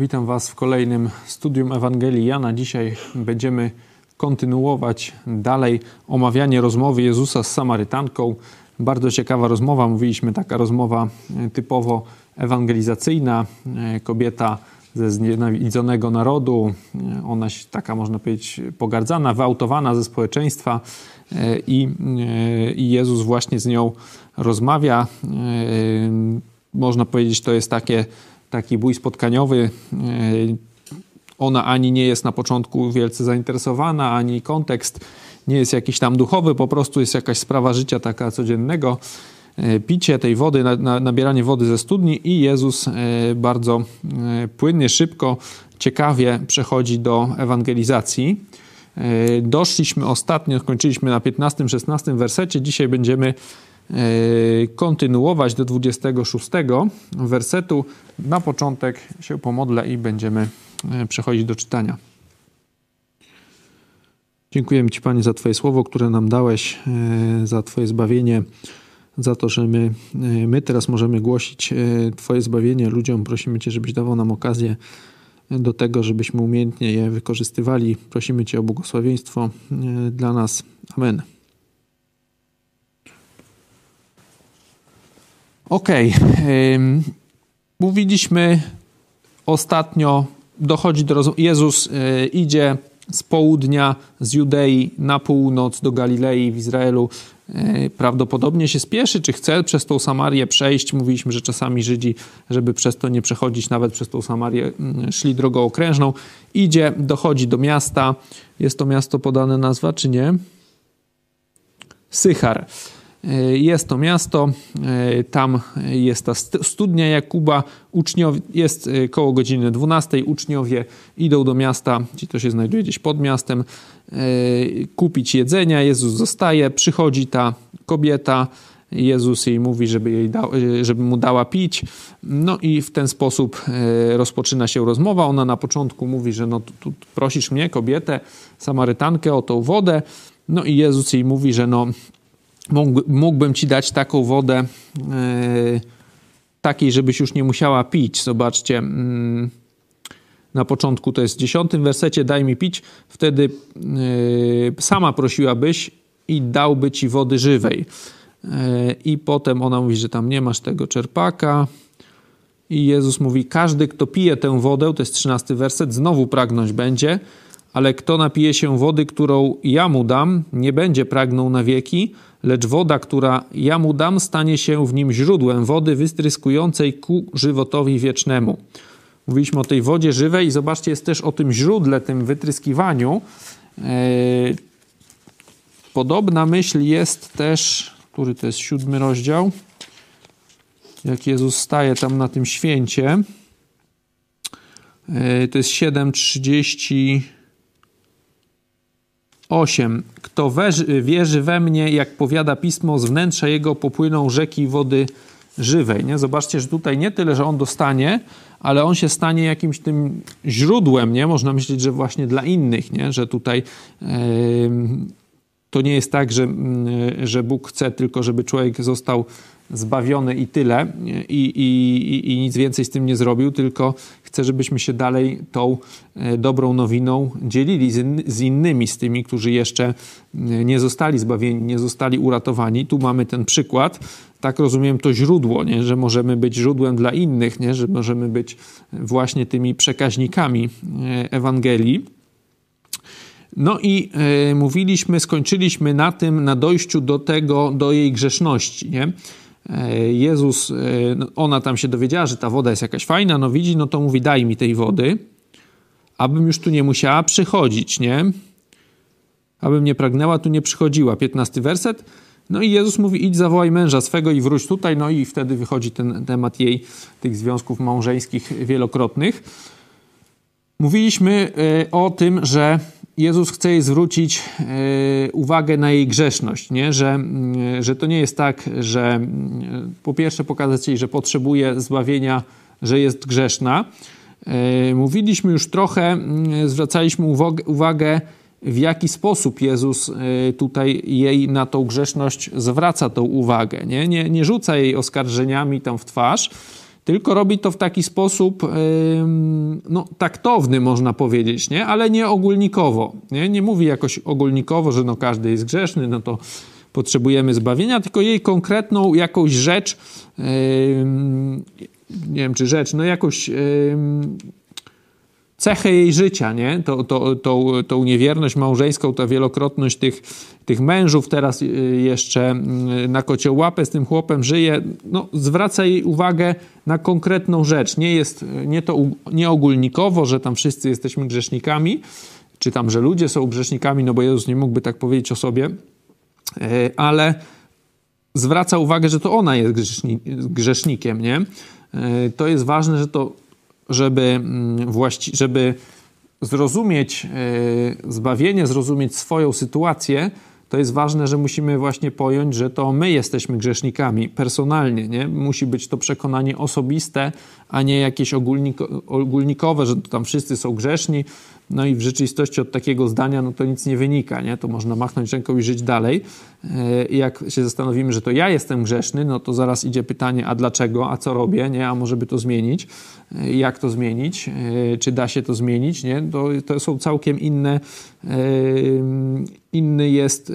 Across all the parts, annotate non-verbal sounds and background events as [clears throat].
Witam Was w kolejnym studium Ewangelii Jana. Dzisiaj będziemy kontynuować dalej omawianie rozmowy Jezusa z Samarytanką. Bardzo ciekawa rozmowa, mówiliśmy, taka rozmowa e, typowo ewangelizacyjna. E, kobieta ze znienawidzonego narodu, e, ona taka można powiedzieć pogardzana, wyautowana ze społeczeństwa i, i Jezus właśnie z nią rozmawia. Można powiedzieć, to jest takie taki bój spotkaniowy. E, ona ani nie jest na początku wielce zainteresowana, ani kontekst nie jest jakiś tam duchowy, po prostu jest jakaś sprawa życia taka codziennego. E, picie tej wody, nabieranie wody ze studni i Jezus e, bardzo płynnie, szybko, ciekawie przechodzi do ewangelizacji. Doszliśmy ostatnio, skończyliśmy na 15-16 wersecie. Dzisiaj będziemy kontynuować do 26 wersetu. Na początek się pomodlę i będziemy e, przechodzić do czytania. Dziękujemy Ci, Panie, za Twoje słowo, które nam dałeś, e, za Twoje zbawienie, za to, że my, my teraz możemy głosić Twoje zbawienie ludziom. Prosimy Cię, żebyś dawał nam okazję do tego, żebyśmy umiejętnie je wykorzystywali. Prosimy Cię o błogosławieństwo dla nas. Amen. Okej. Okay. Mówiliśmy ostatnio, dochodzi do. Jezus y, idzie z południa, z Judei na północ do Galilei w Izraelu. Y, prawdopodobnie się spieszy, czy chce przez tą Samarię przejść. Mówiliśmy, że czasami Żydzi, żeby przez to nie przechodzić, nawet przez tą Samarię, y, szli drogą okrężną. Idzie, dochodzi do miasta. Jest to miasto podane nazwa, czy nie? Sychar. E, jest to miasto, e, tam jest ta studnia Jakuba, uczniowie, jest e, koło godziny 12, uczniowie idą do miasta, gdzie to się znajduje gdzieś pod miastem, kupić jedzenia, Jezus zostaje, przychodzi ta kobieta, Jezus jej mówi, żeby, jej żeby mu dała pić. No i w ten sposób rozpoczyna się rozmowa. Ona na początku mówi, że no tu, tu prosisz mnie, kobietę, Samarytankę, o tą wodę. No i Jezus jej mówi, że no mógłbym ci dać taką wodę, yy, takiej, żebyś już nie musiała pić. Zobaczcie, yy, na początku to jest w dziesiątym wersecie, daj mi pić, wtedy yy, sama prosiłabyś i dałby ci wody żywej. I potem ona mówi, że tam nie masz tego czerpaka. I Jezus mówi, każdy, kto pije tę wodę, to jest trzynasty werset, znowu pragnąć będzie, ale kto napije się wody, którą ja mu dam, nie będzie pragnął na wieki, lecz woda, która ja mu dam, stanie się w nim źródłem wody wystryskującej ku żywotowi wiecznemu. Mówiliśmy o tej wodzie żywej i zobaczcie, jest też o tym źródle, tym wytryskiwaniu. E, podobna myśl jest też, który to jest siódmy rozdział, jak Jezus staje tam na tym święcie. E, to jest 7:30. 8. Kto wierzy we mnie, jak powiada pismo, z wnętrza jego popłyną rzeki wody żywej. Nie? Zobaczcie, że tutaj nie tyle, że on dostanie, ale on się stanie jakimś tym źródłem, nie? Można myśleć, że właśnie dla innych, nie? Że tutaj yy, to nie jest tak, że, yy, że Bóg chce tylko, żeby człowiek został zbawiony i tyle i, i, i nic więcej z tym nie zrobił, tylko chce, żebyśmy się dalej tą e, dobrą nowiną dzielili z innymi, z tymi, którzy jeszcze e, nie zostali zbawieni, nie zostali uratowani. Tu mamy ten przykład. Tak rozumiem to źródło, nie? że możemy być źródłem dla innych, nie? że możemy być właśnie tymi przekaźnikami e, Ewangelii. No i y, mówiliśmy, skończyliśmy na tym, na dojściu do tego, do jej grzeszności. Nie? E, Jezus, e, no, ona tam się dowiedziała, że ta woda jest jakaś fajna, no widzi, no to mówi daj mi tej wody, abym już tu nie musiała przychodzić, nie? Abym nie pragnęła, tu nie przychodziła. 15 werset. No i Jezus mówi idź zawołaj męża swego i wróć tutaj, no i wtedy wychodzi ten temat jej, tych związków małżeńskich wielokrotnych. Mówiliśmy e, o tym, że Jezus chce jej zwrócić e, uwagę na jej grzeszność, nie? Że, mm, że to nie jest tak, że po pierwsze pokazać jej, że potrzebuje zbawienia, że jest grzeszna. Mówiliśmy już trochę, zwracaliśmy uwagę, w jaki sposób Jezus tutaj jej na tą grzeszność zwraca tą uwagę. Nie, nie, nie rzuca jej oskarżeniami tam w twarz, tylko robi to w taki sposób no, taktowny, można powiedzieć, nie? ale nie ogólnikowo. Nie? nie mówi jakoś ogólnikowo, że no, każdy jest grzeszny, no to potrzebujemy zbawienia, tylko jej konkretną jakąś rzecz, nie wiem czy rzecz, no jakąś cechę jej życia, nie? To, to, tą, tą niewierność małżeńską, ta wielokrotność tych, tych mężów, teraz y, jeszcze y, na kociołapę z tym chłopem żyje, no, zwraca jej uwagę na konkretną rzecz. Nie jest nie to nie ogólnikowo, że tam wszyscy jesteśmy grzesznikami, czy tam, że ludzie są grzesznikami, no bo Jezus nie mógłby tak powiedzieć o sobie, e, ale zwraca uwagę, że to ona jest grzesznikiem, nie? E, to jest ważne, że to żeby, mm, właści- żeby zrozumieć e, zbawienie, zrozumieć swoją sytuację, to jest ważne, że musimy właśnie pojąć, że to my jesteśmy grzesznikami personalnie. Nie? Musi być to przekonanie osobiste, a nie jakieś ogólniko- ogólnikowe, że tam wszyscy są grzeszni, no i w rzeczywistości od takiego zdania no to nic nie wynika, nie? To można machnąć ręką i żyć dalej. E, jak się zastanowimy, że to ja jestem grzeszny, no to zaraz idzie pytanie, a dlaczego, a co robię, nie? A może by to zmienić? E, jak to zmienić? E, czy da się to zmienić, nie? To, to są całkiem inne, inny jest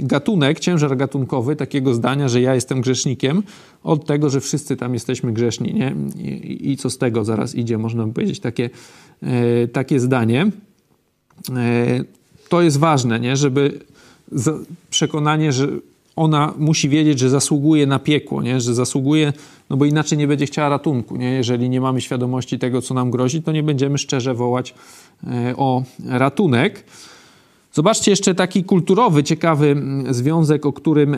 gatunek, ciężar gatunkowy takiego zdania, że ja jestem grzesznikiem, od tego, że wszyscy tam jesteśmy grzeszni, nie? I, i co z tego zaraz idzie, można by powiedzieć takie E, takie zdanie. E, to jest ważne, nie? żeby przekonanie, że ona musi wiedzieć, że zasługuje na piekło, nie? że zasługuje, no bo inaczej nie będzie chciała ratunku. Nie? Jeżeli nie mamy świadomości tego, co nam grozi, to nie będziemy szczerze wołać e, o ratunek. Zobaczcie jeszcze taki kulturowy, ciekawy związek, o którym,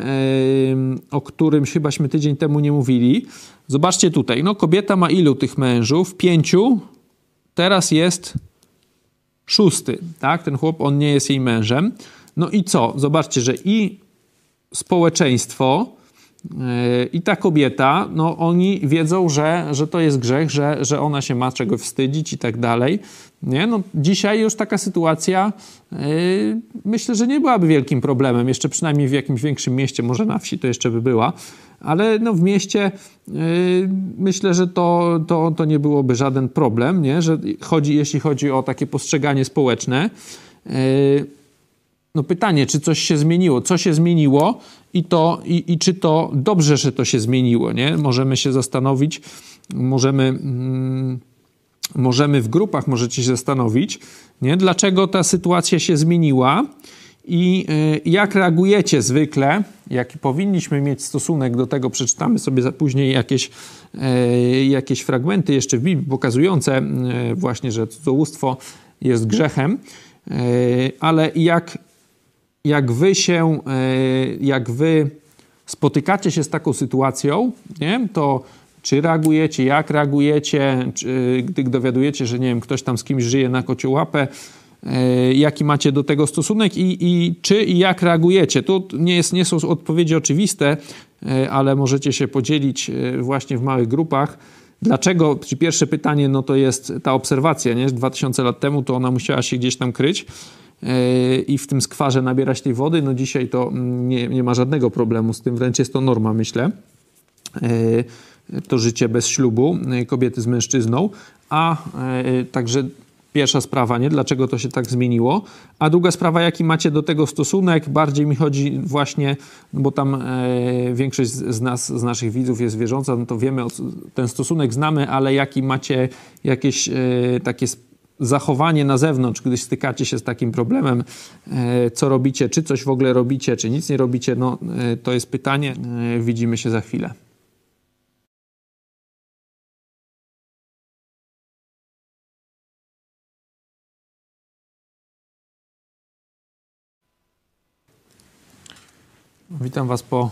o którym chybaśmy tydzień temu nie mówili. Zobaczcie tutaj, no kobieta ma ilu tych mężów? Pięciu, teraz jest szósty, tak? Ten chłop, on nie jest jej mężem. No i co? Zobaczcie, że i społeczeństwo, yy, i ta kobieta, no oni wiedzą, że, że to jest grzech, że, że ona się ma czego wstydzić i tak dalej. Nie? No, dzisiaj już taka sytuacja yy, myślę, że nie byłaby wielkim problemem. Jeszcze przynajmniej w jakimś większym mieście, może na wsi to jeszcze by była ale no w mieście yy, myślę, że to, to, to nie byłoby żaden problem, nie? Że chodzi, jeśli chodzi o takie postrzeganie społeczne. Yy, no pytanie, czy coś się zmieniło? Co się zmieniło i, to, i, i czy to dobrze, że to się zmieniło? Nie? Możemy się zastanowić, możemy, mm, możemy w grupach, możecie się zastanowić, nie? dlaczego ta sytuacja się zmieniła i y, jak reagujecie zwykle, jaki powinniśmy mieć stosunek do tego, przeczytamy sobie później jakieś, y, jakieś fragmenty jeszcze w Biblii pokazujące y, właśnie, że cudzołóstwo jest grzechem, ale jak, jak wy się, jak wy spotykacie się z taką sytuacją, nie, to czy reagujecie, jak reagujecie, czy, gdy dowiadujecie, że nie wiem, ktoś tam z kimś żyje na kociołapę, E, jaki macie do tego stosunek i, i czy i jak reagujecie. Tu nie, jest, nie są odpowiedzi oczywiste, e, ale możecie się podzielić e, właśnie w małych grupach. Dlaczego? Pierwsze pytanie no to jest ta obserwacja, nie? 2000 lat temu to ona musiała się gdzieś tam kryć i w tym skwarze nabierać tej wody. No dzisiaj to mm, nie, nie ma żadnego problemu z tym, wręcz jest to norma, myślę. To życie bez ślubu kobiety z mężczyzną, a także Pierwsza sprawa, nie? Dlaczego to się tak zmieniło? A druga sprawa, jaki macie do tego stosunek? Bardziej mi chodzi właśnie, bo tam większość z nas, z naszych widzów jest wierząca, no to wiemy, ten stosunek znamy, ale jaki macie jakieś takie zachowanie na zewnątrz, gdy stykacie się z takim problemem, e, co robicie, czy coś w ogóle robicie, czy nic nie robicie, no e, to jest pytanie. E, widzimy się za chwilę. Witam Was po,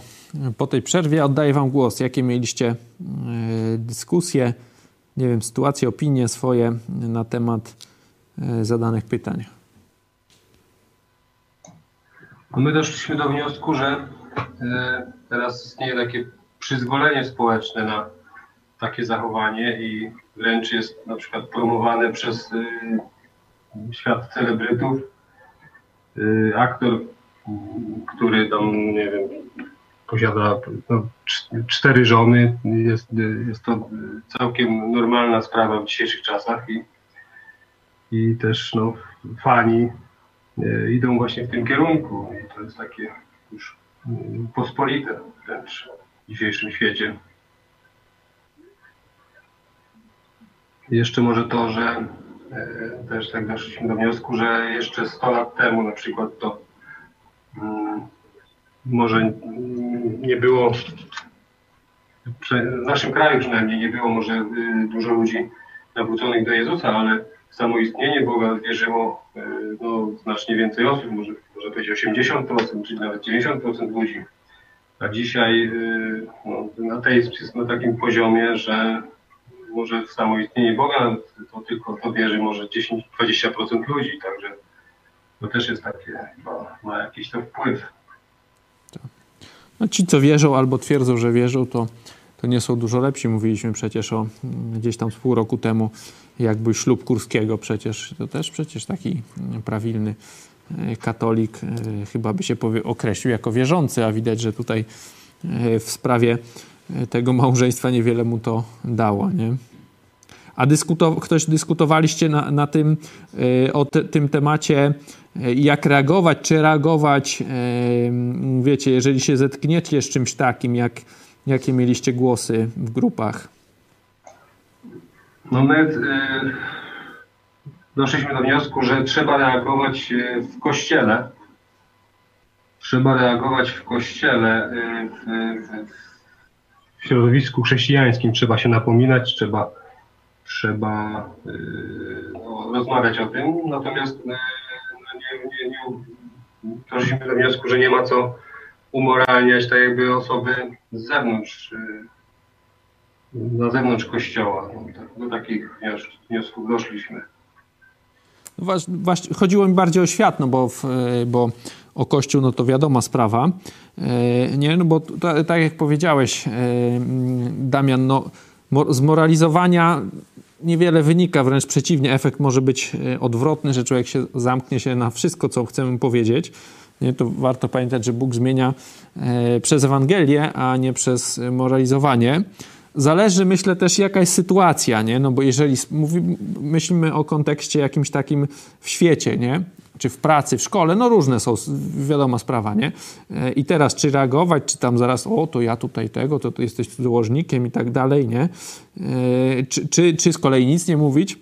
po tej przerwie. Oddaję Wam głos. Jakie mieliście dyskusje, nie wiem, sytuacje, opinie swoje na temat e, zadanych pytań? My doszliśmy do wniosku, że e, teraz istnieje takie przyzwolenie społeczne na takie zachowanie i wręcz jest na przykład promowane przez świat celebrytów. Aktor który tam, nie wiem, posiada no, cztery żony. Jest, jest to całkiem normalna sprawa w dzisiejszych czasach i, i też no, fani e, idą właśnie w tym kierunku i to jest takie już mm, pospolite wręcz w dzisiejszym świecie. Jeszcze może to, że e, też tak doszliśmy do wniosku, że jeszcze 100 lat temu na przykład to mm, może nie było, w naszym kraju przynajmniej nie było może y, dużo ludzi nawróconych do Jezusa, ale samo istnienie Boga wierzyło y, no, znacznie więcej osób, może, może powiedzieć 80%, czy nawet 90% ludzi. A dzisiaj y, no, ateizm jest na takim poziomie, że może w samo istnienie Boga to tylko to wierzy może 10-20% ludzi, także to też jest takie, chyba ma jakiś to wpływ. No ci, co wierzą albo twierdzą, że wierzą, to, to nie są dużo lepsi. Mówiliśmy przecież o gdzieś tam z pół roku temu, jakby ślub Kurskiego przecież, to też przecież taki prawilny e, katolik e, chyba by się określił jako wierzący, a widać, że tutaj e, w sprawie tego małżeństwa niewiele mu to dało, nie? A dyskutow ktoś dyskutowaliście na, na tym, o te, tym temacie jak reagować, czy reagować, wiecie, jeżeli się zetkniecie z czymś takim, jak, jakie mieliście głosy w grupach? No my y, doszliśmy do wniosku, że trzeba reagować e, w kościele. Trzeba reagować w kościele, y, w, w, środowisku chrześcijańskim. Trzeba się napominać, trzeba, trzeba no, rozmawiać o tym. Natomiast nie, nie doszliśmy do wniosku, że nie ma co umoralniać tak jakby osoby z zewnątrz, y, na zewnątrz kościoła. No, do takich wniosków doszliśmy. Właśnie, chodziło mi bardziej o świat, no bo, w, bo o Kościół, no to wiadoma sprawa. E, nie, no bo tak jak powiedziałeś, e, Damian, no z moralizowania niewiele wynika, wręcz przeciwnie, efekt może być e, odwrotny, że człowiek się zamknie się na wszystko, co chcemy powiedzieć. Nie, to warto pamiętać, że Bóg zmienia e, przez Ewangelię, a nie przez moralizowanie. Zależy, myślę, też jaka jest sytuacja, nie? No bo jeżeli myślimy o kontekście jakimś takim w świecie, nie? Czy w pracy, w szkole, no różne są, wiadoma sprawa, nie? E, I teraz czy reagować, czy tam zaraz, o, to ja tutaj tego, to ty jesteś cudzołożnikiem i tak dalej, nie? E, czy, czy, czy z kolei nic nie mówić?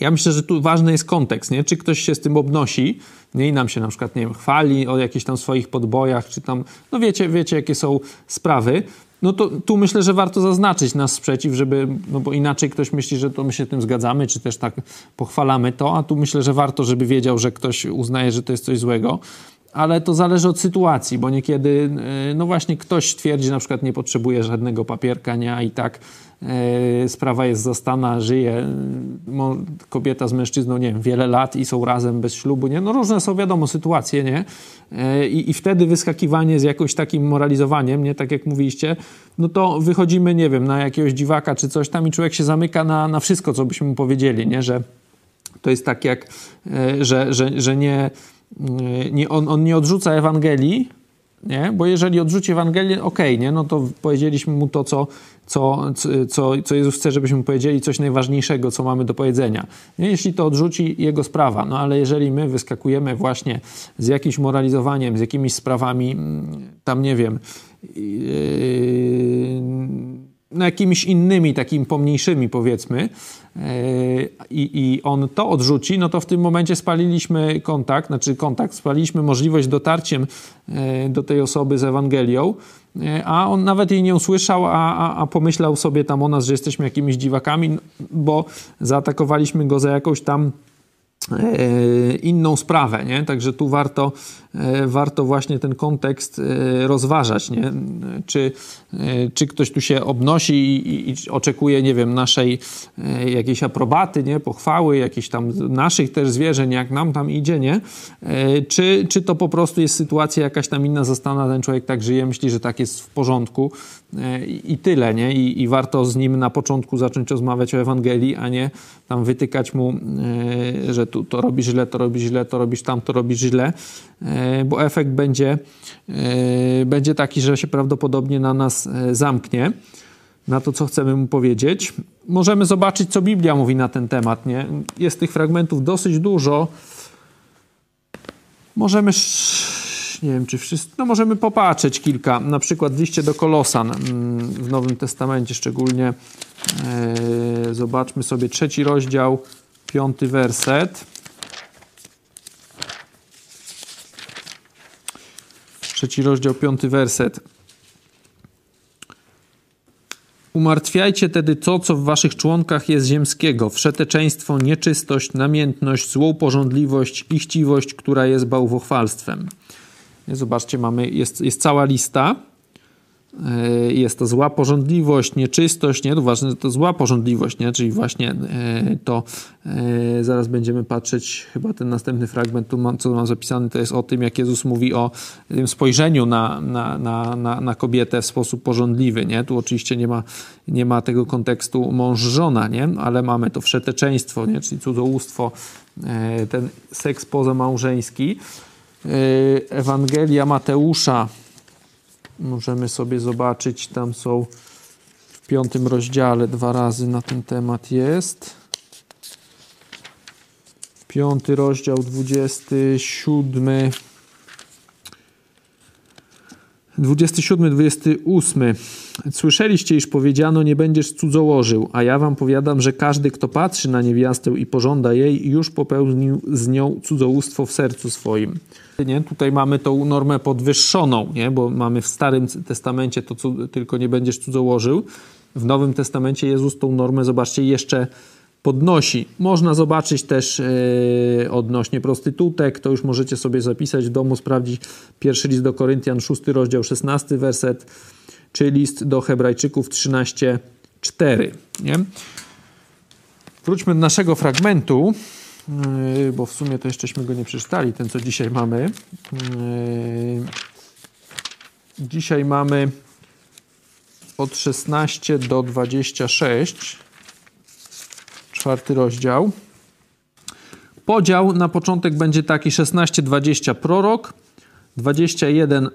Ja myślę, że tu ważny jest kontekst, nie? Czy ktoś się z tym obnosi, nie? I nam się na przykład, nie wiem, chwali o jakichś tam swoich podbojach, czy tam, no wiecie, wiecie, jakie są sprawy, no to tu myślę, że warto zaznaczyć nasz sprzeciw, żeby, no bo inaczej ktoś myśli, że to my się tym zgadzamy, czy też tak pochwalamy to, a tu myślę, że warto, żeby wiedział, że ktoś uznaje, że to jest coś złego. Ale to zależy od sytuacji, bo niekiedy, e, no właśnie, ktoś twierdzi, na przykład nie potrzebuje żadnego papierka, nie, a i tak E, sprawa jest zastana, żyje kobieta z mężczyzną, nie wiem, wiele lat i są razem bez ślubu, nie? No różne są, wiadomo, sytuacje, nie? I, wtedy wyskakiwanie z jakimś takim moralizowaniem, nie? Tak jak mówiliście, no to wychodzimy, nie wiem, na jakiegoś dziwaka czy coś tam i człowiek się zamyka na, na wszystko, co byśmy mu powiedzieli, nie? Że to jest tak jak, że, że, że nie, nie on, on nie odrzuca Ewangelii, nie? Bo jeżeli odrzuci Ewangelię, okej, okay, nie? No to powiedzieliśmy mu to, co, co, co, co Jezus chce, żebyśmy powiedzieli coś najważniejszego, co mamy do powiedzenia. Nie? Jeśli to odrzuci, jego sprawa. No ale jeżeli my wyskakujemy właśnie z jakimś moralizowaniem, z jakimiś sprawami, mm, tam nie wiem, yy, no jakimiś innymi, takimi pomniejszymi powiedzmy i, i on to odrzuci, no to w tym momencie spaliliśmy kontakt, znaczy kontakt, spaliliśmy możliwość dotarciem e, do tej osoby z Ewangelią, e, a on nawet jej nie usłyszał, a, a, a pomyślał sobie tam o nas, że jesteśmy jakimiś dziwakami, bo zaatakowaliśmy go za jakąś tam E, inną sprawę, nie? Także tu warto, warto właśnie ten kontekst e, rozważać, nie? Czy, czy ktoś tu się obnosi i, i oczekuje, nie wiem, naszej jakiejś aprobaty, nie? Pochwały, jakichś tam naszych też zwierzeń, jak nam tam idzie, nie? Czy, czy to po prostu jest sytuacja jakaś tam inna, zastana, ten człowiek tak żyje, myśli, że tak jest w porządku i tyle, nie? I, I warto z nim na początku zacząć rozmawiać o Ewangelii, a nie tam wytykać mu, że tu to robisz źle, to robisz źle, to robisz tam, to robisz źle. E, bo efekt będzie, będzie taki, że się prawdopodobnie na nas zamknie, na to, co chcemy mu powiedzieć. Możemy zobaczyć, co Biblia mówi na ten temat. Nie? Jest tych fragmentów dosyć dużo. Możemy nie wiem czy wszyscy, no możemy popatrzeć kilka, na przykład liście do Kolosan mm, w Nowym Testamencie szczególnie. E, zobaczmy sobie trzeci rozdział, piąty werset. Trzeci rozdział, piąty werset. Umartwiajcie tedy to, co w waszych członkach jest ziemskiego, wszeteczeństwo, nieczystość, namiętność, złą porządliwość i chciwość, która jest bałwochwalstwem. Zobaczcie, mamy, jest, jest cała lista. E, jest to zła porządliwość, nieczystość, nie? To ważne, to zła porządliwość, nie? Czyli właśnie e, to e, zaraz będziemy patrzeć, chyba ten następny fragment, tu mam, co mam zapisany, to jest o tym, jak Jezus mówi o tym spojrzeniu na, na, na, na, na kobietę w sposób porządliwy, nie? Tu oczywiście nie ma, nie ma tego kontekstu mąż-żona, nie? Ale mamy to wszeteczeństwo, nie? Czyli cudzołóstwo, ten seks pozamałżeński. Ewangelia Mateusza. Możemy sobie zobaczyć, tam są w piątym rozdziale dwa razy na ten temat jest. Piąty rozdział, dwudziesty siódmy 27, 28. Słyszeliście, iż powiedziano, nie będziesz cudzołożył, a ja wam powiadam, że każdy, kto patrzy na niewiastę i pożąda jej, już popełnił z nią cudzołóstwo w sercu swoim. Nie? Tutaj mamy tą normę podwyższoną, nie? bo mamy w Starym Testamencie to, tylko nie będziesz cudzołożył. W Nowym Testamencie Jezus tą normę, zobaczcie, jeszcze podnosi. Można zobaczyć też yy, odnośnie prostytutek, to już możecie sobie zapisać w domu, sprawdzić pierwszy list do Koryntian, szósty rozdział, szesnasty werset, czy list do Hebrajczyków 13:4. Nie? Wróćmy do naszego fragmentu, yy, bo w sumie to jeszcześmy go nie przeczytali, ten co dzisiaj mamy. Yy, dzisiaj mamy od 16 do 26 czwarty rozdział. Podział na początek będzie taki 16-20 prorok, 21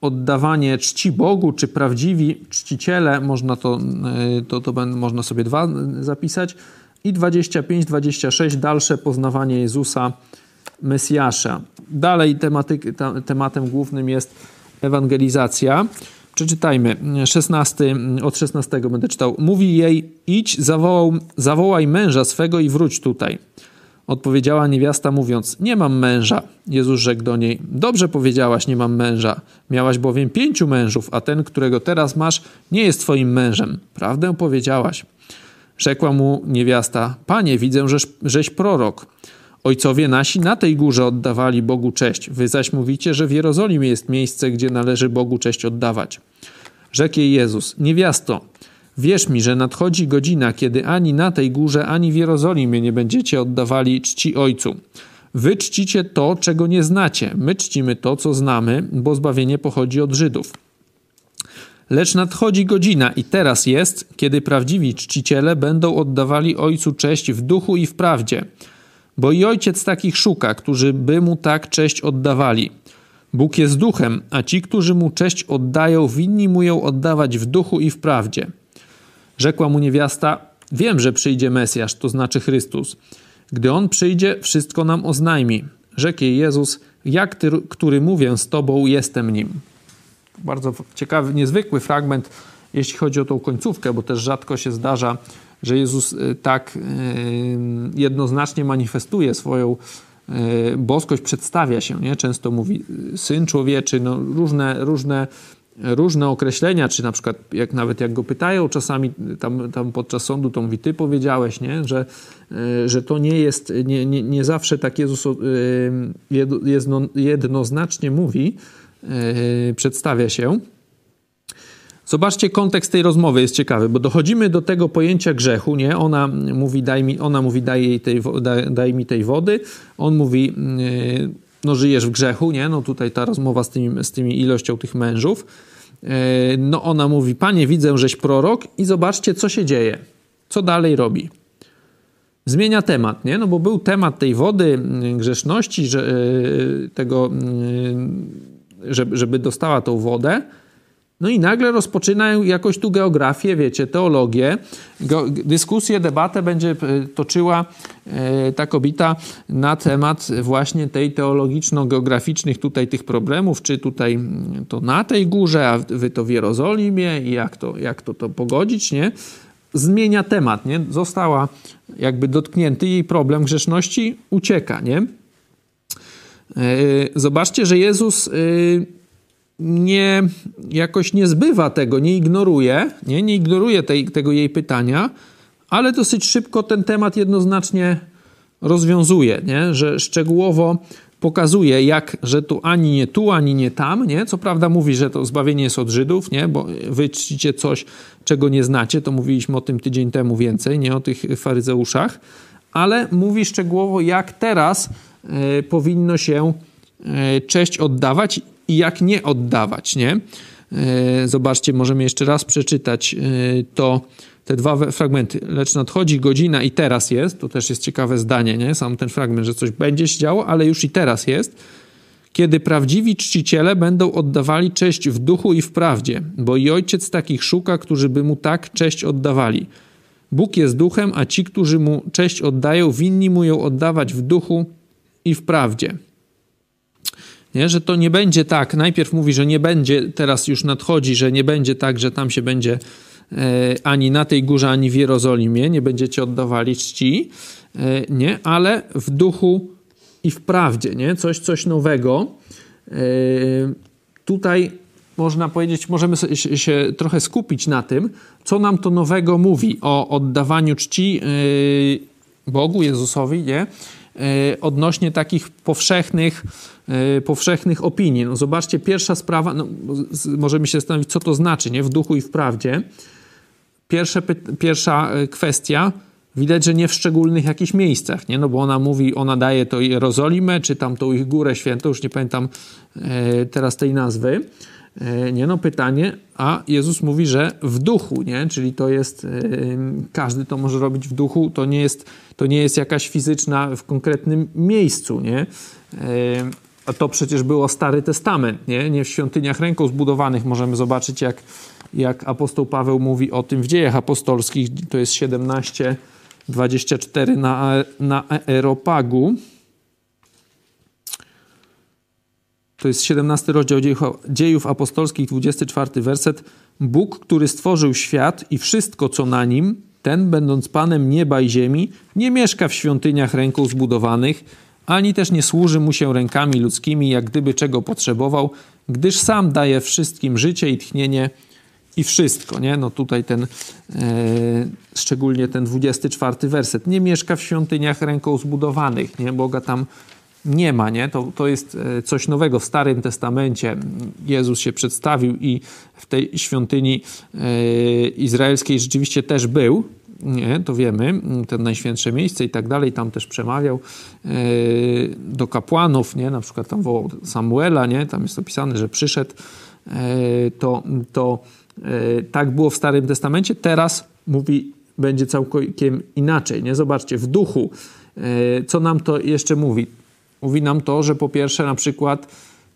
oddawanie czci Bogu, czy prawdziwi czciciele, można to, e, to, to można sobie dwa zapisać, i 25-26 dalsze poznawanie Jezusa, Mesjasza. Dalej tematem głównym jest ewangelizacja. Przeczytajmy. 16, od 16 będę czytał. Mówi jej, idź, zawołał, zawołaj męża swego i wróć tutaj. Odpowiedziała niewiasta mówiąc, nie mam męża. Jezus rzekł do niej, dobrze powiedziałaś, nie mam męża. Miałaś bowiem pięciu mężów, a ten, którego teraz masz, nie jest twoim mężem. Prawdę powiedziałaś. Rzekła mu niewiasta, panie, widzę, żeś, żeś prorok. Ojcowie nasi na tej górze oddawali Bogu cześć. Wy zaś mówicie, że w Jerozolimie jest miejsce, gdzie należy Bogu cześć oddawać. Rzekł jej Jezus, niewiasto, wierz mi, że nadchodzi godzina, kiedy ani na tej górze, ani w Jerozolimie nie będziecie oddawali czci Ojcu. Wy czcicie to, czego nie znacie. My czcimy to, co znamy, bo zbawienie pochodzi od Żydów. Lecz nadchodzi godzina i teraz jest, kiedy prawdziwi czciciele będą oddawali Ojcu cześć w duchu i w prawdzie – bo i ojciec takich szuka, którzy by mu tak cześć oddawali. Bóg jest duchem, a ci, którzy mu cześć oddają, winni mu ją oddawać w duchu i w prawdzie. Rzekła mu niewiasta: Wiem, że przyjdzie Mesjasz, to znaczy Chrystus. Gdy on przyjdzie, wszystko nam oznajmi. Rzekł jej Jezus: Jak ty, który mówię z tobą, jestem nim. Bardzo ciekawy, niezwykły fragment, jeśli chodzi o tą końcówkę, bo też rzadko się zdarza że Jezus e, tak e, jednoznacznie manifestuje swoją e, boskość, przedstawia się, nie? Często mówi syn człowieczy, no różne, różne, różne określenia, czy na przykład jak nawet jak go pytają czasami tam, tam podczas sądu, to mówi, ty powiedziałeś, nie? Że, że to nie jest, nie, nie, nie zawsze tak Jezus jednoznacznie mówi, przedstawia się. Zobaczcie, kontekst tej rozmowy jest ciekawy, bo dochodzimy do tego pojęcia grzechu, nie? Ona mówi, daj mi, ona mówi, daj, jej tej, daj, daj mi tej wody. On mówi, yy, no żyjesz w grzechu, nie? No tutaj ta rozmowa z tymi, z tymi ilością tych mężów. Yy, no ona mówi, panie, widzę, żeś prorok i zobaczcie, co się dzieje. Co dalej robi. zmienia temat, nie? No bo był temat tej wody, mm, grzeszności, że, tego, żeby dostała tą wodę, no i nagle rozpoczynają jakoś tu geografię, wiecie, teologię, dyskusję, debatę będzie e, toczyła e, ta kobieta na temat właśnie tej teologiczno-geograficznych tutaj tych problemów, czy tutaj mm, to na tej górze, a wy to w Jerozolimie i jak to, jak to, to pogodzić, nie? Zmienia temat, nie? Została jakby dotknięty jej problem grzeszności, ucieka, nie? E, zobaczcie, że Jezus nie, jakoś nie zbywa tego, nie ignoruje, nie, nie ignoruje tej, tego jej pytania, ale dosyć szybko ten temat jednoznacznie rozwiązuje, nie? że szczegółowo pokazuje, jak, że tu ani nie tu, ani nie tam, nie? Co prawda mówi, że to zbawienie jest od Żydów, nie? Bo wy czcicie coś, czego nie znacie, to mówiliśmy o tym tydzień temu więcej, nie? O tych faryzeuszach, ale mówi szczegółowo, jak teraz y, powinno się y, cześć oddawać i jak nie oddawać, nie? E, zobaczcie, możemy jeszcze raz przeczytać e, to, te dwa fragmenty. Lecz nadchodzi godzina i teraz jest, to też jest ciekawe zdanie, nie? Sam ten fragment, że coś będzie się działo, ale już i teraz jest. Kiedy prawdziwi czciciele będą oddawali cześć w duchu i w prawdzie, bo i ojciec takich szuka, którzy by mu tak cześć oddawali. Bóg jest duchem, a ci, którzy mu cześć oddają, winni mu ją oddawać w duchu i w prawdzie. Nie? Że to nie będzie tak, najpierw mówi, że nie będzie, teraz już nadchodzi, że nie będzie tak, że tam się będzie e, ani na tej górze, ani w Jerozolimie, nie będziecie oddawali czci, e, nie? ale w duchu i w prawdzie, nie? Coś, coś nowego. E, tutaj można powiedzieć, możemy się, trochę skupić na tym, co nam to nowego mówi o oddawaniu czci Bogu, Jezusowi, nie? E, odnośnie takich powszechnych, e, powszechnych opinii. No zobaczcie, pierwsza sprawa, no, możemy się zastanowić, co to znaczy, nie? W duchu i w prawdzie. Pierwsze, pierwsza e, kwestia, widać, że nie w szczególnych jakichś miejscach, nie? No bo ona mówi, ona daje to Jerozolimę, czy tam tą ich Górę Świętą, już nie pamiętam teraz tej nazwy. Nie no, pytanie, a Jezus mówi, że w duchu, nie? Czyli to jest, każdy to może robić w duchu, to nie jest to nie jest jakaś fizyczna w konkretnym miejscu, nie? A to przecież było Stary Testament, nie? Nie w świątyniach ręką zbudowanych możemy zobaczyć, jak, jak apostoł Paweł mówi o tym w dziejach apostolskich. To jest 17, 24 na, na Aeropagu. To jest 17 rozdział dziejów, apostolskich, 24 werset. Bóg, który stworzył świat i wszystko, co na nim, ten, będąc Panem nieba i ziemi, nie mieszka w świątyniach ręką zbudowanych, ani też nie służy mu się rękami ludzkimi, jak gdyby czego potrzebował, gdyż sam daje wszystkim życie i tchnienie i wszystko, nie? No tutaj ten, e, szczególnie ten 24 werset. Nie mieszka w świątyniach ręką zbudowanych, nie? Boga tam nie ma, nie? To, to jest e, coś nowego. W Starym Testamencie. Jezus się przedstawił i w tej świątyni e, izraelskiej rzeczywiście też był, nie, to wiemy, to najświętsze miejsce i tak dalej, tam też przemawiał e, do kapłanów, nie, na przykład tam wołał Samuela, nie, tam jest opisane, że przyszedł, to, to tak było w Starym Testamencie, teraz mówi, będzie całkiem inaczej, nie, zobaczcie, w duchu, co nam to jeszcze mówi? Mówi nam to, że po pierwsze na przykład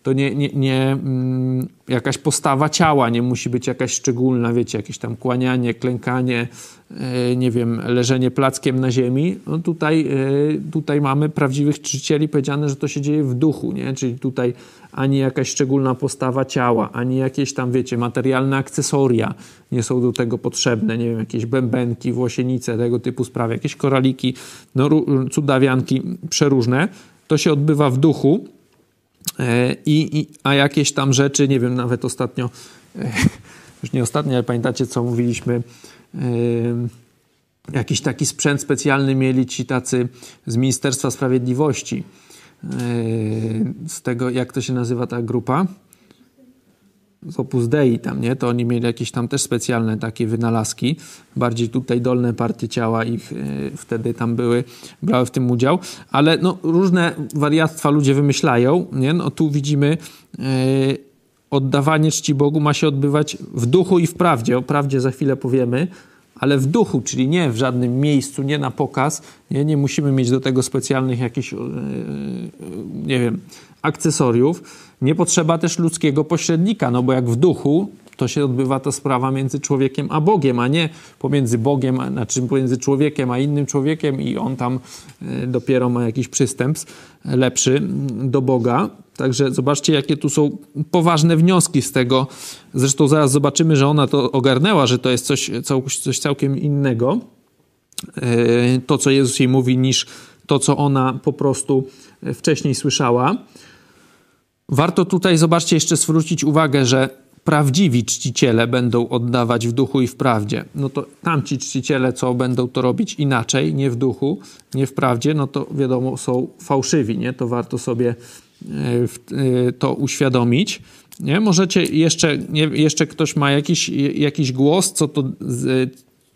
to nie, nie, nie mm, jakaś postawa ciała nie musi być jakaś szczególna, wiecie, jakieś tam kłanianie, klękanie, e, nie wiem, leżenie plackiem na ziemi. No tutaj, e, tutaj mamy prawdziwych czcicieli powiedziane, że to się dzieje w duchu, nie? Czyli tutaj ani jakaś szczególna postawa ciała, ani jakieś tam, wiecie, materialne akcesoria nie są do tego potrzebne, nie wiem, jakieś bębenki, włosienice, tego typu sprawy, jakieś koraliki, no, cudawianki przeróżne to się odbywa w duchu, e, i, i, a jakieś tam rzeczy, nie wiem, nawet ostatnio, e, [laughs] już nie ostatnio, ale pamiętacie, co mówiliśmy, e, jakiś taki sprzęt specjalny mieli ci tacy z Ministerstwa Sprawiedliwości. Z tego, jak to się nazywa ta grupa? Z Opus Dei tam, nie? To oni mieli jakieś tam też specjalne takie wynalazki. Bardziej tutaj dolne partie ciała ich y, wtedy tam były, brały w tym udział. Ale no, różne wariactwa ludzie wymyślają, nie? No tu widzimy y, oddawanie czci Bogu ma się odbywać w duchu i w prawdzie. O prawdzie za chwilę powiemy. ale w duchu, czyli nie w żadnym miejscu, nie na pokaz. Nie, nie musimy mieć do tego specjalnych jakichś, yy, nie wiem, akcesoriów. Nie potrzeba też ludzkiego pośrednika, no bo jak w duchu, to się odbywa ta sprawa między człowiekiem a Bogiem, a nie pomiędzy Bogiem, znaczy pomiędzy człowiekiem a innym człowiekiem i on tam e, dopiero ma jakiś przystęp lepszy do Boga. Także zobaczcie, jakie tu są poważne wnioski z tego. Zresztą zaraz zobaczymy, że ona to ogarnęła, że to jest coś, coś całkiem innego, e, to co Jezus jej mówi, niż to, co ona po prostu wcześniej słyszała. Warto tutaj, zobaczcie, jeszcze zwrócić uwagę, że prawdziwi czciciele będą oddawać w duchu i w prawdzie. No to tamci czciciele, co będą to robić inaczej, nie w duchu, nie w prawdzie, no to wiadomo, są fałszywi, nie? To warto sobie e, e, to uświadomić. Nie? Możecie jeszcze, nie, jeszcze ktoś ma jakiś, jakiś głos, co, to,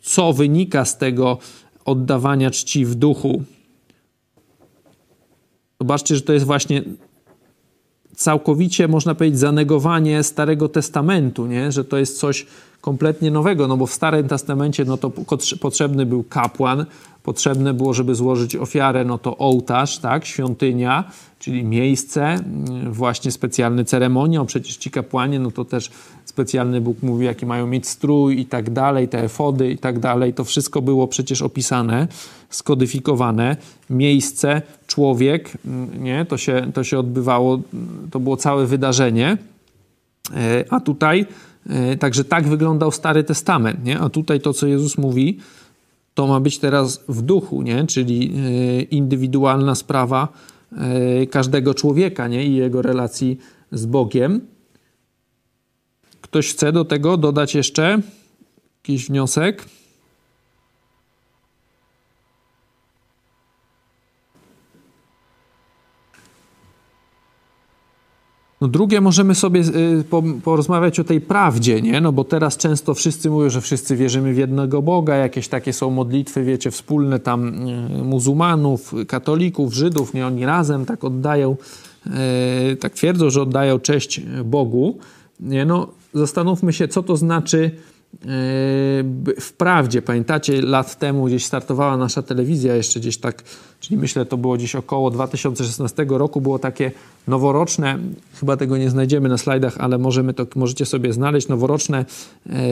co wynika z tego oddawania czci w duchu. Zobaczcie, że to jest właśnie całkowicie, można powiedzieć, zanegowanie Starego Testamentu, nie? że to jest coś kompletnie nowego, no bo w Starym Testamencie no to potrzebny był kapłan, potrzebne było, żeby złożyć ofiarę, no to ołtarz, tak, świątynia, czyli miejsce, mm, właśnie specjalne ceremonie, przecież ci kapłani, no to też specjalny Bóg mówi, jaki mają mieć strój i tak dalej, te efody i tak dalej, to wszystko było przecież opisane, skodyfikowane, miejsce, człowiek, mm, nie, to się, to się odbywało, to było całe wydarzenie, e, a tutaj, e, także tak wyglądał Stary Testament, nie, a tutaj to, co Jezus mówi, to ma być teraz w duchu, nie? czyli e, indywidualna sprawa każdego człowieka nie? i jego relacji z Bogiem. Ktoś chce do tego dodać jeszcze jakiś wniosek? No drugie, możemy sobie y, porozmawiać o tej prawdzie, nie? No bo teraz często wszyscy mówią, że wszyscy wierzymy w jednego Boga, jakieś takie są modlitwy, wiecie, wspólne tam y, muzułmanów, katolików, Żydów, nie? Oni razem tak oddają, y, tak twierdzą, że oddają cześć Bogu, nie? No zastanówmy się, co to znaczy wprawdzie, pamiętacie, lat temu gdzieś startowała nasza telewizja, jeszcze gdzieś tak, czyli myślę, to było gdzieś około 2016 roku, było takie noworoczne, chyba tego nie znajdziemy na slajdach, ale możemy to, możecie sobie znaleźć, noworoczne e,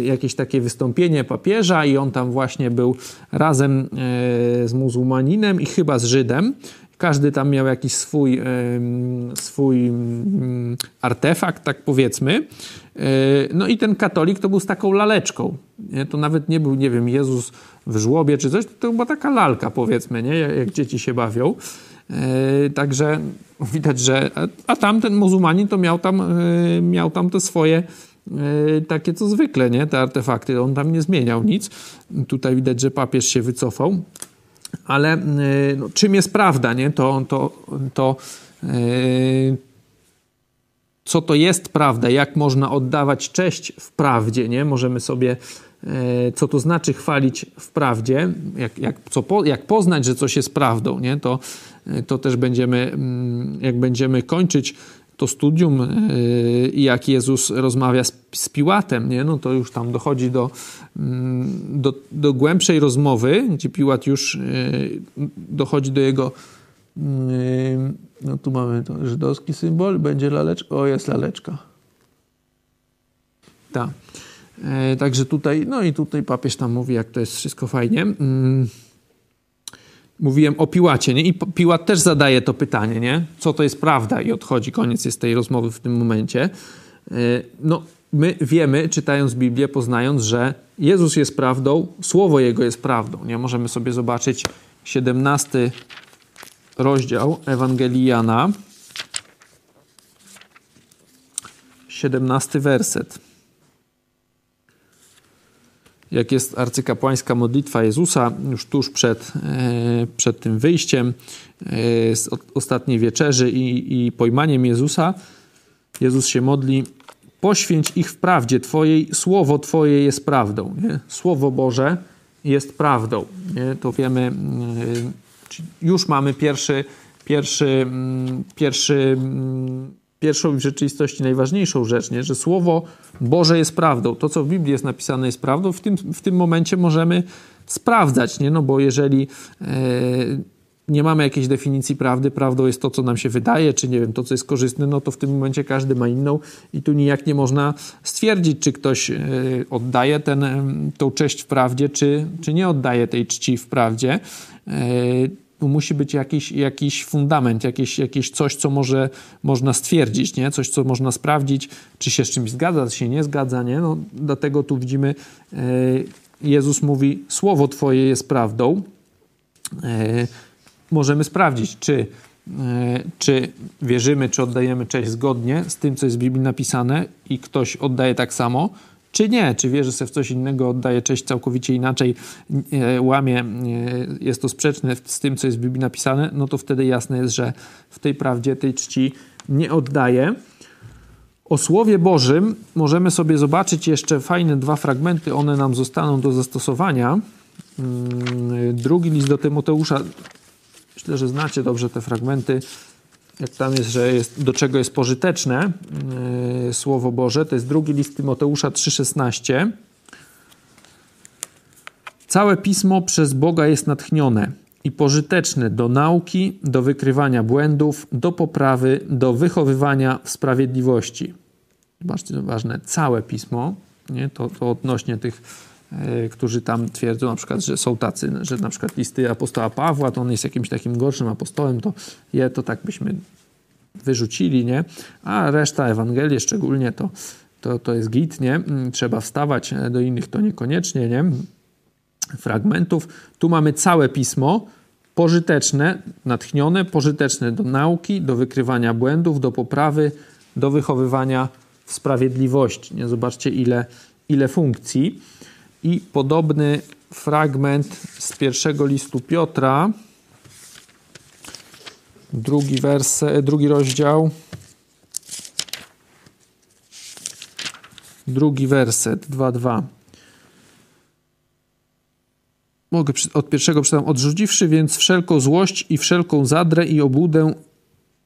jakieś takie wystąpienie papieża i on tam właśnie był razem e, z muzułmaninem i chyba z Żydem. Każdy tam miał jakiś swój, swój mm, artefakt, tak powiedzmy. E, no i ten katolik to był z taką laleczką. Nie? To nawet nie był, nie wiem, Jezus w żłobie czy coś, to była taka lalka, powiedzmy, nie? Jak, dzieci się bawią. E, także widać, że. A tamten muzułmanin to miał tam, e, miał tam te swoje takie co zwykle, nie? Te artefakty. On tam nie zmieniał nic. Tutaj widać, że papież się wycofał. Ale no, czym jest prawda, nie? To, to, to co to jest prawda, jak można oddawać cześć w prawdzie, nie? Możemy sobie, e, co to znaczy chwalić w prawdzie, jak, jak, co po, jak poznać, że coś jest prawdą, nie? To, e, to też będziemy, mm, jak będziemy kończyć to studium e, i jak Jezus rozmawia z, z Piłatem, nie? No to już tam dochodzi do, mm, do, do głębszej rozmowy, gdzie Piłat już dochodzi do jego no tu mamy to żydowski symbol, będzie laleczka. O, jest laleczka. Tak. E, także tutaj, no i tutaj papież tam mówi, jak to jest wszystko fajnie. Mówiłem o Piłacie, nie? I Piłat też zadaje to pytanie, nie? Co to jest prawda? I odchodzi, koniec jest tej rozmowy w tym momencie. E, no, my wiemy, czytając Biblię, poznając, że Jezus jest prawdą, Słowo Jego jest prawdą, nie? Możemy sobie zobaczyć 17 rozdział Ewangelii Jana, 17 werset. Jak jest arcykapłańska modlitwa Jezusa, już tuż przed, e, przed tym wyjściem e, z ostatniej wieczerzy i, i pojmaniem Jezusa, Jezus się modli: Poświęć ich w prawdzie Twojej, słowo Twoje jest prawdą. Nie? Słowo Boże jest prawdą. Nie? To wiemy już mamy pierwszy, pierwszy, mm, pierwszy mm, pierwszą w rzeczywistości najważniejszą rzecz, nie? że Słowo Boże jest prawdą. To, co w Biblii jest napisane, jest prawdą. W tym, w tym momencie możemy sprawdzać, nie? No bo jeżeli e, nie mamy jakiejś definicji prawdy, prawdą jest to, co nam się wydaje, czy nie wiem, to, co jest korzystne, no to w tym momencie każdy ma inną i tu nijak nie można stwierdzić, czy ktoś e, oddaje ten, tą cześć w prawdzie, czy, czy nie oddaje tej czci w prawdzie. E, musi być jakiś, jakiś fundament, jakieś, jakieś coś, co może, można stwierdzić, nie? coś, co można sprawdzić, czy się z czymś zgadza, czy się nie zgadza. Nie? No, dlatego tu widzimy, e, Jezus mówi, słowo Twoje jest prawdą. E, możemy sprawdzić, czy, e, czy wierzymy, czy oddajemy cześć zgodnie z tym, co jest w Biblii napisane i ktoś oddaje tak samo, czy nie, czy wierzy sobie w coś innego, oddaje cześć całkowicie inaczej, e, łamie, e, jest to sprzeczne z tym, co jest w Biblii napisane, no to wtedy jasne jest, że w tej prawdzie, tej czci nie oddaje. O Słowie Bożym możemy sobie zobaczyć jeszcze fajne dwa fragmenty, one nam zostaną do zastosowania. Mm, drugi list do Tymoteusza, myślę, że znacie dobrze te fragmenty jak tam jest, że jest, do czego jest pożyteczne yy, Słowo Boże, to jest drugi list Tymoteusza 3,16. Całe pismo przez Boga jest natchnione i pożyteczne do nauki, do wykrywania błędów, do poprawy, do wychowywania w sprawiedliwości. Zobaczcie, to ważne, całe pismo, nie? To, to odnośnie tych którzy tam twierdzą na przykład, że są tacy, że na przykład listy apostoła Pawła, to on jest jakimś takim gorszym apostołem, to je to tak byśmy wyrzucili, nie? A reszta Ewangelii szczególnie to, to, to jest git, nie? Mm, trzeba wstawać e, do innych, to niekoniecznie, nie? Fragmentów. Tu mamy całe pismo, pożyteczne, natchnione, pożyteczne do nauki, do wykrywania błędów, do poprawy, do wychowywania w sprawiedliwości. Nie? Zobaczcie, ile, ile funkcji. I podobny fragment z pierwszego listu Piotra, drugi, werse, drugi rozdział, drugi werset, 2.2. Mogę od pierwszego przeczytam. Odrzuciwszy więc wszelką złość i wszelką zadrę i obłudę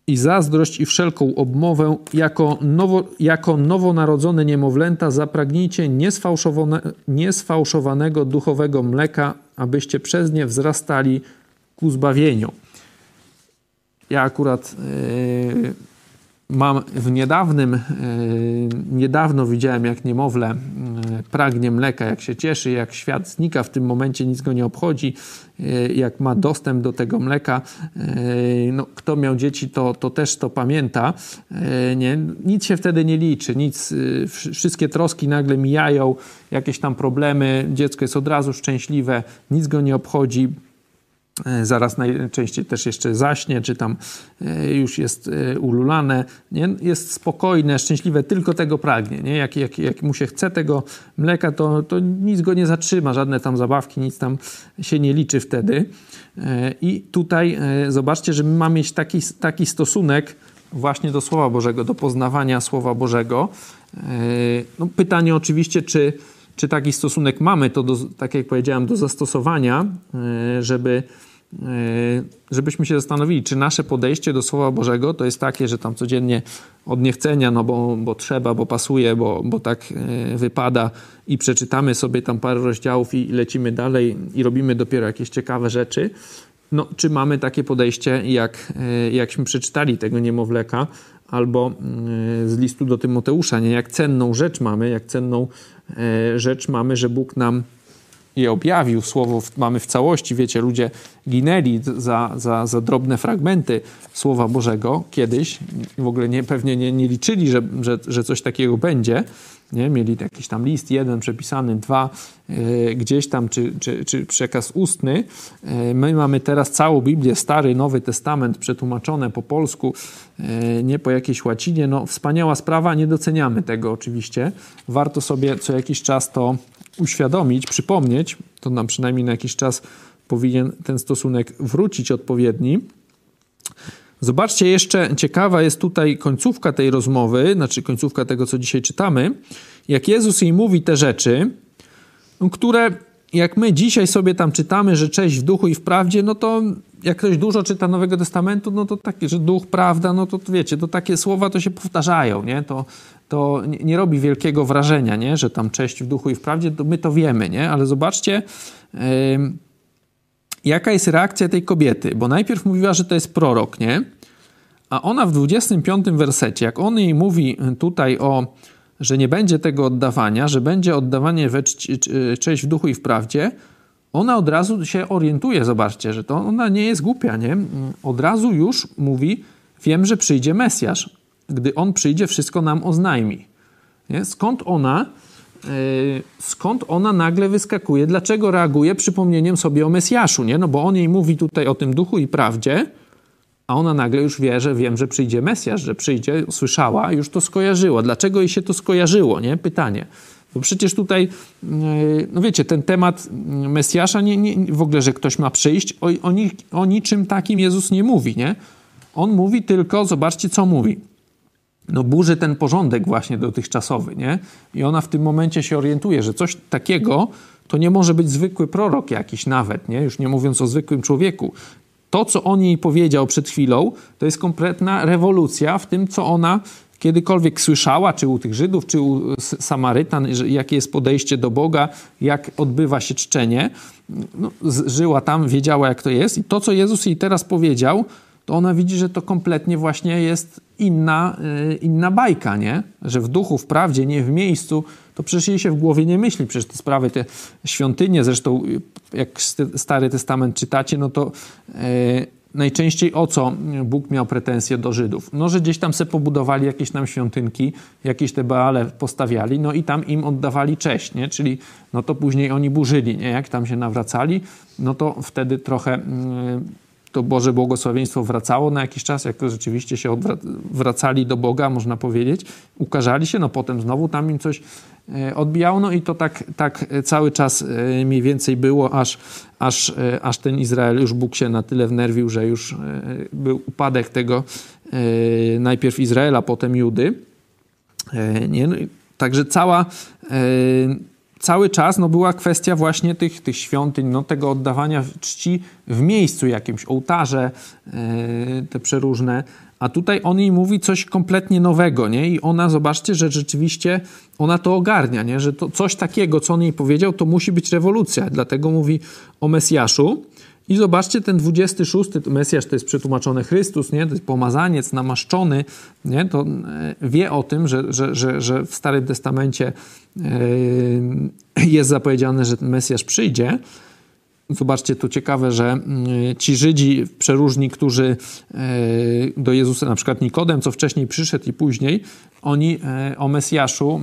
i zazdrość i wszelką obmowę, jako, nowo, jako nowonarodzone niemowlęta zapragnijcie niesfałszowane, niesfałszowanego duchowego mleka, abyście przez nie wzrastali ku zbawieniu. Ja akurat yy, mam w niedawnym, yy, niedawno widziałem jak niemowlę yy, pragnie mleka, jak się cieszy, jak świat znika, w tym momencie nic go nie obchodzi, yy, jak ma dostęp do tego mleka. No, kto miał dzieci, to, to też to pamięta. Nie? Nic się wtedy nie liczy, nic, wszystkie troski nagle mijają, jakieś tam problemy, dziecko jest od razu szczęśliwe, nic go nie obchodzi, E, zaraz najczęściej też jeszcze zaśnie, czy tam e, już jest e, ululane, nie? jest spokojne, szczęśliwe, tylko tego pragnie. Nie? Jak, jak, jak mu się chce tego mleka, to, to nic go nie zatrzyma, żadne tam zabawki, nic tam się nie liczy wtedy. I tutaj zobaczcie, że my mamy mieć taki, taki stosunek właśnie do Słowa Bożego, do poznawania Słowa Bożego. No, pytanie oczywiście, czy czy taki stosunek mamy, to do, tak jak powiedziałem, do zastosowania, e, żeby, e, żebyśmy się zastanowili, czy nasze podejście do Słowa Bożego to jest takie, że tam codziennie od niechcenia, no bo, bo trzeba, bo pasuje, bo, bo tak e, wypada i przeczytamy sobie tam parę rozdziałów i lecimy dalej i robimy dopiero jakieś ciekawe rzeczy, no, czy mamy takie podejście, jak, jakśmy przeczytali tego niemowleka, albo z listu do Tymoteusza, nie? jak cenną rzecz mamy, jak cenną E, rzecz mamy, że Bóg nam je objawił, słowo mamy w całości. Wiecie, ludzie ginęli za, za, za drobne fragmenty Słowa Bożego kiedyś. W ogóle nie, pewnie nie, nie liczyli, że, że, że coś takiego będzie. Nie? Mieli jakiś tam list, jeden przepisany, dwa e, gdzieś tam, czy, czy, czy przekaz ustny. E, my mamy teraz całą Biblię, Stary, Nowy Testament, przetłumaczone po polsku, e, nie po jakiejś łacinie. No, wspaniała sprawa, nie doceniamy tego oczywiście. Warto sobie co jakiś czas to uświadomić, przypomnieć. To nam przynajmniej na jakiś czas powinien ten stosunek wrócić odpowiedni. Zobaczcie, jeszcze ciekawa jest tutaj końcówka tej rozmowy, znaczy końcówka tego, co dzisiaj czytamy. Jak Jezus jej mówi te rzeczy, które jak my dzisiaj sobie tam czytamy, że cześć w duchu i w prawdzie, no to jak ktoś dużo czyta Nowego Testamentu, no to takie, że duch, prawda, no to, to wiecie, to takie słowa to się powtarzają, nie? To, to nie, robi wielkiego wrażenia, nie? Że tam cześć w duchu i w prawdzie, to my to wiemy, nie? Ale zobaczcie, jaka jest reakcja tej kobiety, bo najpierw mówiła, że to jest prorok, nie? A ona w 25 wersecie, jak on jej mówi tutaj o, że nie będzie tego oddawania, że będzie oddawanie we cześć w duchu i w prawdzie, ona od razu się orientuje, zobaczcie, że to ona nie jest głupia, nie? Od razu już mówi, wiem, że przyjdzie Mesjasz. Gdy On przyjdzie, wszystko nam oznajmi. Nie? Skąd ona, yy, skąd ona nagle wyskakuje? Dlaczego reaguje przypomnieniem sobie o Mesjaszu, nie? No bo On jej mówi tutaj o tym duchu i prawdzie, a ona nagle już wie, że wiem, że przyjdzie Mesjasz, że przyjdzie, słyszała, już to skojarzyła. Dlaczego jej się to skojarzyło, nie? Pytanie. Bo przecież tutaj, e, no wiecie, ten temat Mesjasza, nie, nie, w ogóle, że ktoś ma przyjść, o, o, o niczym takim Jezus nie mówi, nie? On mówi tylko, zobaczcie, co mówi. No burzy ten porządek właśnie dotychczasowy, nie? I ona w tym momencie się orientuje, że coś takiego to nie może być zwykły prorok jakiś nawet, nie? Już nie mówiąc o zwykłym człowieku. To, co on jej powiedział przed chwilą, to jest kompletna rewolucja w tym, co ona kiedykolwiek słyszała, czy u tych Żydów, czy u Samarytan, jakie jest podejście do Boga, jak odbywa się czczenie. No, żyła tam, wiedziała, jak to jest. I to, co Jezus jej teraz powiedział, to ona widzi, że to kompletnie właśnie jest inna, y, inna bajka, nie? Że w duchu, w prawdzie, nie w miejscu, to przecież jej się w głowie nie myśli. Przecież te sprawy, te świątynie, zresztą jak Stary Testament czytacie, no to y, najczęściej o co Bóg miał pretensje do Żydów? No, że gdzieś tam se pobudowali jakieś tam świątynki, jakieś te Baale postawiali, no i tam im oddawali cześć, nie? Czyli no to później oni burzyli, nie? Jak tam się nawracali, no to wtedy trochę mm, to Boże błogosławieństwo wracało na jakiś czas, jak rzeczywiście się wracali do Boga, można powiedzieć, ukażali się, no potem znowu tam im coś e, odbijało, no i to tak, tak cały czas e, mniej więcej było, aż, aż, e, aż ten Izrael, już Bóg się na tyle wnerwił, że już był upadek tego najpierw Izraela, potem Judy. Nie? No, także cała cały czas no, była kwestia właśnie tych, tych świątyń, no, tego oddawania czci w miejscu jakimś, ołtarze, yy, te przeróżne. A tutaj on jej mówi coś kompletnie nowego, nie? I ona, zobaczcie, że rzeczywiście ona to ogarnia, nie? Że to coś takiego, co on jej powiedział, to musi być rewolucja. Dlatego mówi o Mesjaszu. I zobaczcie, ten 26, Mesjasz to jest przetłumaczony Chrystus, nie? to jest pomazaniec, namaszczony, nie? to e, wie o tym, że, że, że, że w Starym Testamencie e, jest zapowiedziane, że ten Mesjasz przyjdzie. Zobaczcie, tu ciekawe, że mm, ci Żydzi przeróżni, którzy e, do Jezusa, na przykład Nikodem, co wcześniej przyszedł i później, oni o Mesjaszu,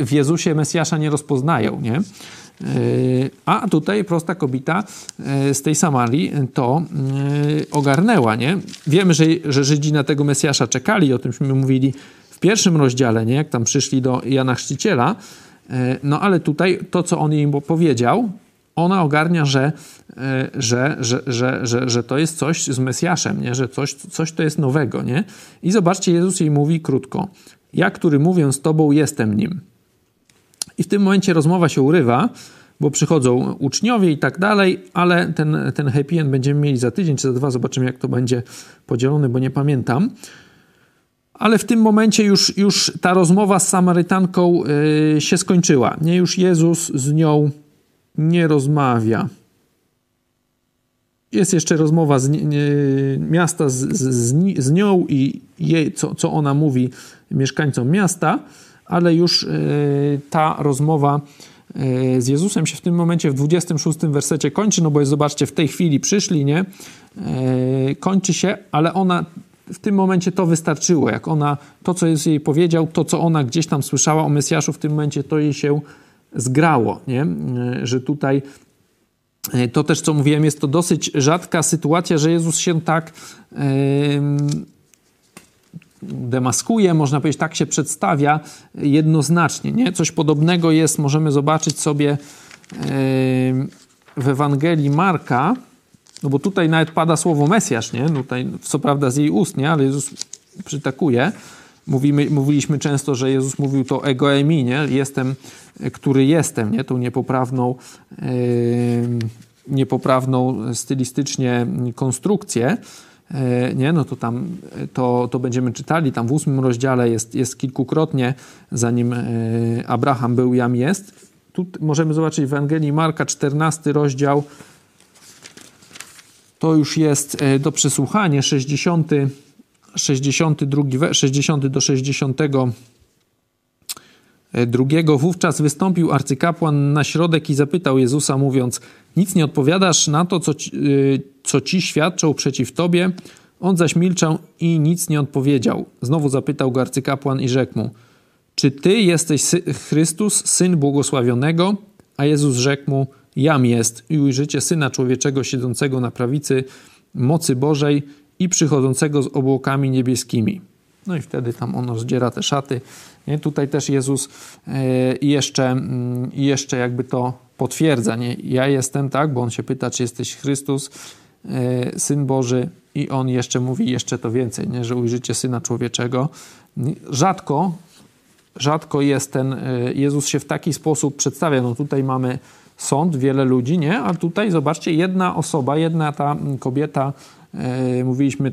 w Jezusie Mesjasza nie rozpoznają, nie? A tutaj prosta kobieta e, z tej Samarii to e, ogarnęła, nie? Wiemy, że, że Żydzi na tego Mesjasza czekali, o tymśmy mówili w pierwszym rozdziale, nie? Jak tam przyszli do Jana Chrzciciela. E, no ale tutaj to, co on jej powiedział, ona ogarnia, że, że, że, że, że, że to jest coś z Mesjaszem, nie? że coś, coś to jest nowego. Nie? I zobaczcie, Jezus jej mówi krótko. Ja, który mówię z Tobą, jestem nim. I w tym momencie rozmowa się urywa, bo przychodzą uczniowie i tak dalej, ale ten, ten happy end będziemy mieli za tydzień czy za dwa. Zobaczymy, jak to będzie podzielone, bo nie pamiętam. Ale w tym momencie już, już ta rozmowa z Samarytanką yy, się skończyła. Nie, już Jezus z nią nie rozmawia. Jest jeszcze rozmowa z, nie, miasta z, z, z, nią i jej, co, co ona mówi mieszkańcom miasta ale już e, ta rozmowa e, z Jezusem się w tym momencie w 26 wersecie kończy, no bo jest, zobaczcie, w tej chwili przyszli, nie? E, kończy się, ale ona w tym momencie to wystarczyło. Jak ona, to co Jezus jej powiedział, to co ona gdzieś tam słyszała o Mesjaszu, w tym momencie to jej się zgrało, nie? Że tutaj to też, co mówiłem, jest to dosyć rzadka sytuacja, że Jezus się tak demaskuje, można powiedzieć, tak się przedstawia jednoznacznie. Nie? Coś podobnego jest, możemy zobaczyć sobie w Ewangelii Marka, no bo tutaj nawet pada słowo Mesjasz, nie? Tutaj, co prawda z jej ust, nie? Ale Jezus przytakuje. Mówimy, mówiliśmy często, że Jezus mówił to egoemi, nie? Jestem, który jestem, nie? Tą niepoprawną, yy, niepoprawną stylistycznie konstrukcję, e, nie, no to tam to, to będziemy czytali, tam w ósmym rozdziale jest, jest kilkukrotnie, zanim e, Abraham był, jam jest. Tu możemy zobaczyć w Ewangelii Marka, 14 rozdział, to już jest e, do przesłuchania, 60, 62, 60 do 60 drugiego. Wówczas wystąpił arcykapłan na środek i zapytał Jezusa, mówiąc: Nic nie odpowiadasz na to, co ci, y, co ci świadczą przeciw tobie. On zaś milczał i nic nie odpowiedział. Znowu zapytał go arcykapłan i rzekł mu: Czy ty jesteś Chrystus, syn błogosławionego? A Jezus rzekł mu: Jam jest i ujrzycie syna człowieczego siedzącego na prawicy mocy Bożej i przychodzącego z obłokami niebieskimi. No i wtedy tam on rozdziera te szaty. Nie? Tutaj też Jezus e, jeszcze, mm, jeszcze jakby to potwierdza. Nie? Ja jestem, tak, bo on się pyta, czy jesteś Chrystus, e, Syn Boży i on jeszcze mówi jeszcze to więcej, nie? że ujrzycie Syna Człowieczego. Rzadko, rzadko jest ten, e, Jezus się w taki sposób przedstawia. No tutaj mamy sąd, wiele ludzi, nie? A tutaj zobaczcie, jedna osoba, jedna ta kobieta, mówiliśmy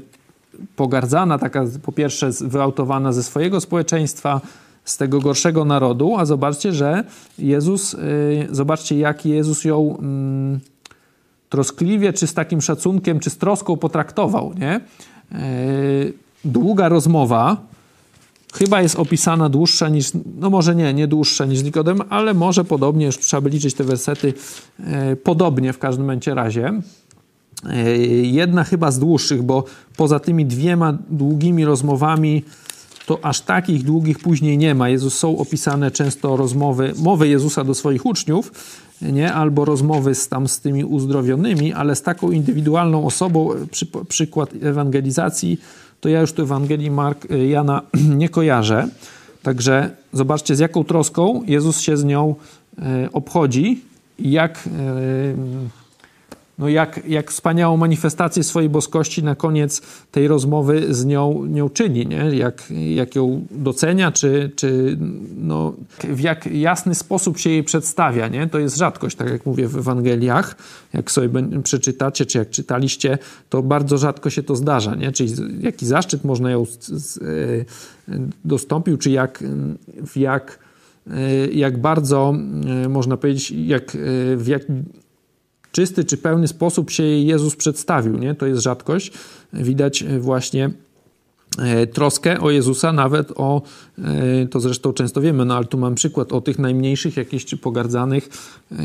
pogardzana, taka po pierwsze wyautowana ze swojego społeczeństwa, z tego gorszego narodu, a zobaczcie, że Jezus, y, zobaczcie jak Jezus ją mm, troskliwie, czy z takim szacunkiem, czy z troską potraktował, nie? Y, długa rozmowa, chyba jest opisana dłuższa niż, no może nie, nie dłuższa niż Nikodem, ale może podobnie, już trzeba by liczyć te wersety, y, podobnie w każdym momencie razie. Jedna chyba z dłuższych, bo poza tymi dwiema długimi rozmowami to aż takich długich później nie ma. Jezus są opisane często rozmowy, mowy Jezusa do swoich uczniów, nie? albo rozmowy z, tam z tymi uzdrowionymi, ale z taką indywidualną osobą, przy, przykład ewangelizacji, to ja już tu Ewangelii Mark, Jana [clears throat] nie kojarzę. Także zobaczcie, z jaką troską Jezus się z nią e, obchodzi jak e, no jak, jak wspaniałą manifestację swojej boskości na koniec tej rozmowy z nią, nią czyni, nie? Jak, jak ją docenia, czy, czy no, w jak jasny sposób się jej przedstawia. Nie? To jest rzadkość, tak jak mówię w Ewangeliach. Jak sobie przeczytacie, czy jak czytaliście, to bardzo rzadko się to zdarza. Nie? Czyli jaki zaszczyt można ją z, z, e, dostąpił, czy jak, w jak, e, jak bardzo, e, można powiedzieć, jak, w jak czysty czy pełny sposób się Jezus przedstawił. Nie? To jest rzadkość. Widać właśnie e, troskę o Jezusa, nawet o, e, to zresztą często wiemy, no ale tu mam przykład o tych najmniejszych, jakichś czy pogardzanych, e,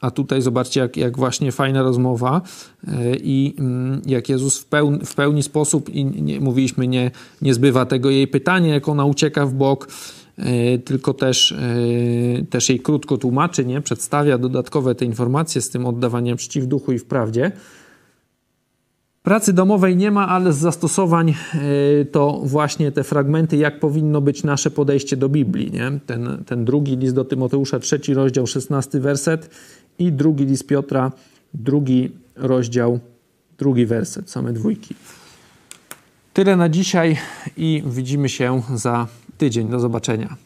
a tutaj zobaczcie, jak, jak właśnie fajna rozmowa i mm, jak Jezus w, pełni, w pełni sposób, i nie, mówiliśmy, nie, nie zbywa tego jej pytania, jak ona ucieka w bok, E, tylko też, e, też jej krótko tłumaczy, nie? przedstawia dodatkowe te informacje z tym oddawaniem czci w duchu i w prawdzie. Pracy domowej nie ma, ale z zastosowań e, to właśnie te fragmenty, jak powinno być nasze podejście do Biblii. Nie? Ten, ten drugi list do Tymoteusza, trzeci rozdział, szesnasty werset i drugi list Piotra, drugi rozdział, drugi werset, same dwójki. Tyle na dzisiaj i widzimy się za tydzień. Do zobaczenia.